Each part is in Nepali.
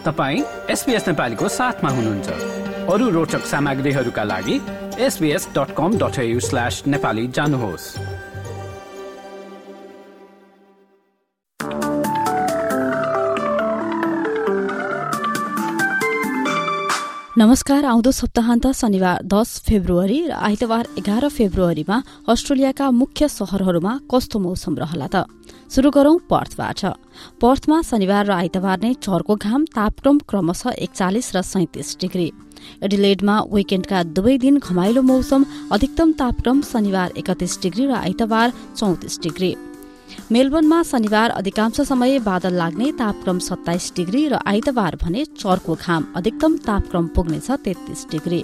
तपाईँ एसपिएस नेपालीको साथमा हुनुहुन्छ। अरू रोचक सामग्रीहरूका लागि SBS dot com dot slash Nepali जानुहोस्। नमस्कार आउँदो सप्ताहन्त शनिबार दस फेब्रुअरी र आइतबार एघार फेब्रुअरीमा अस्ट्रेलियाका मुख्य शहरहरूमा कस्तो मौसम रहला त? शुरू गरौं पर्थबाट। पर्थमा शनिबार र आइतबार नै चर्को घाम तापक्रम क्रमशः एकचालिस र सैतिस डिग्री। एडिलेडमा विकेण्डका दुवै दिन घमाइलो मौसम अधिकतम तापक्रम शनिबार एकतिस डिग्री र आइतबार चौतिस डिग्री। मेलबर्नमा शनिबार अधिकांश समय बादल लाग्ने तापक्रम सत्ताइस डिग्री र आइतबार भने चर्को घाम अधिकतम तापक्रम पुग्नेछ तेत्तीस डिग्री।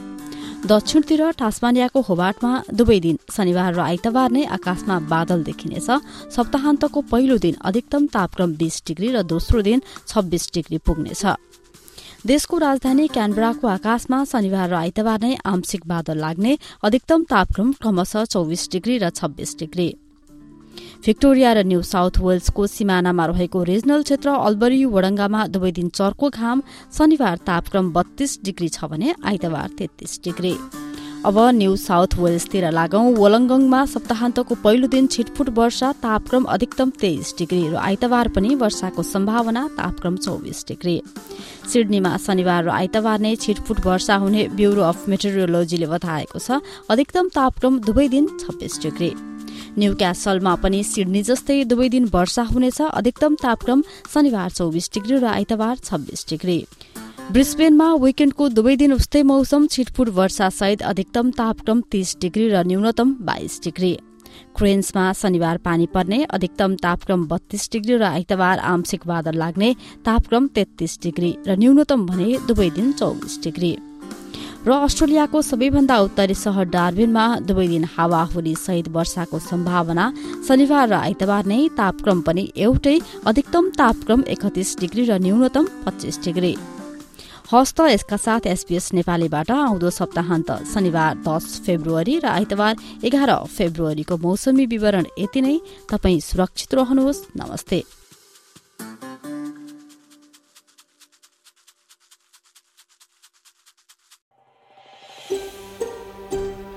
दक्षिणतिर टास्मानियाको होबाटमा दुवै दिन शनिबार र आइतबार नै आकाशमा बादल देखिनेछ। सप्ताहान्तको पहिलो दिन अधिकतम तापक्रम बीस डिग्री र दोस्रो दिन छब्बीस डिग्री पुग्नेछ। देशको राजधानी क्यानबराको आकाशमा शनिबार र आइतबार नै आंशिक बादल लाग्ने अधिकतम तापक्रम क्रमशः चौविस डिग्री र छब्बीस डिग्री। भिक्टोरिया र न्यू साउथ वेल्सको सिमानामा रहेको रिजनल क्षेत्र अल्बरी वडङ्गामा दुवै दिन चर्को घाम शनिबार तापक्रम बत्तीस डिग्री छ भने आइतबार तेत्तीस डिग्री। अब न्यू साउथ वेल्सतिर लागौं वलङ्गङमा सप्ताहन्तको पहिलो दिन छिटफुट वर्षा तापक्रम अधिकतम तेइस डिग्री र आइतबार पनि वर्षाको सम्भावना तापक्रम चौबिस डिग्री। सिडनीमा शनिबार र आइतबार नै छिटफुट वर्षा हुने ब्युरो अफ मेटेरियोलोजीले बताएको छ अधिकतम तापक्रम दुवै दिन छब्बीस डिग्री। न्यू क्यासलमा पनि सिडनी जस्तै दुवै दिन वर्षा हुनेछ। अधिकतम तापक्रम शनिबार चौबिस डिग्री र आइतबार छब्बीस डिग्री। ब्रिस्बेनमा विकेण्डको दुवै दिन उस्तै मौसम छिटफुट वर्षा सहित अधिकतम तापक्रम तीस डिग्री र न्यूनतम बाइस डिग्री। क्रेन्समा शनिबार पानी पर्ने अधिकतम तापक्रम बत्तीस डिग्री र आइतबार आंशिक बादल लाग्ने तापक्रम तेत्तीस डिग्री र न्यूनतम भने दुवै दिन चौबिस डिग्री। र अस्ट्रेलियाको सबैभन्दा उत्तरी सहर डार्बिनमा दुवै दिन हावाहुरी सहित वर्षाको सम्भावना शनिबार र आइतबार नै तापक्रम पनि एउटै अधिकतम तापक्रम एकतिस डिग्री र न्यूनतम पच्चिस डिग्री। हस्त यसका साथ एसपीएस नेपालीबाट आउँदो सप्ताहन्त शनिबार दस फेब्रुअरी र आइतबार एघार फेब्रुअरीको मौसमी विवरण यति नै। तपाई सुरक्षित रहनुहोस्। नमस्ते।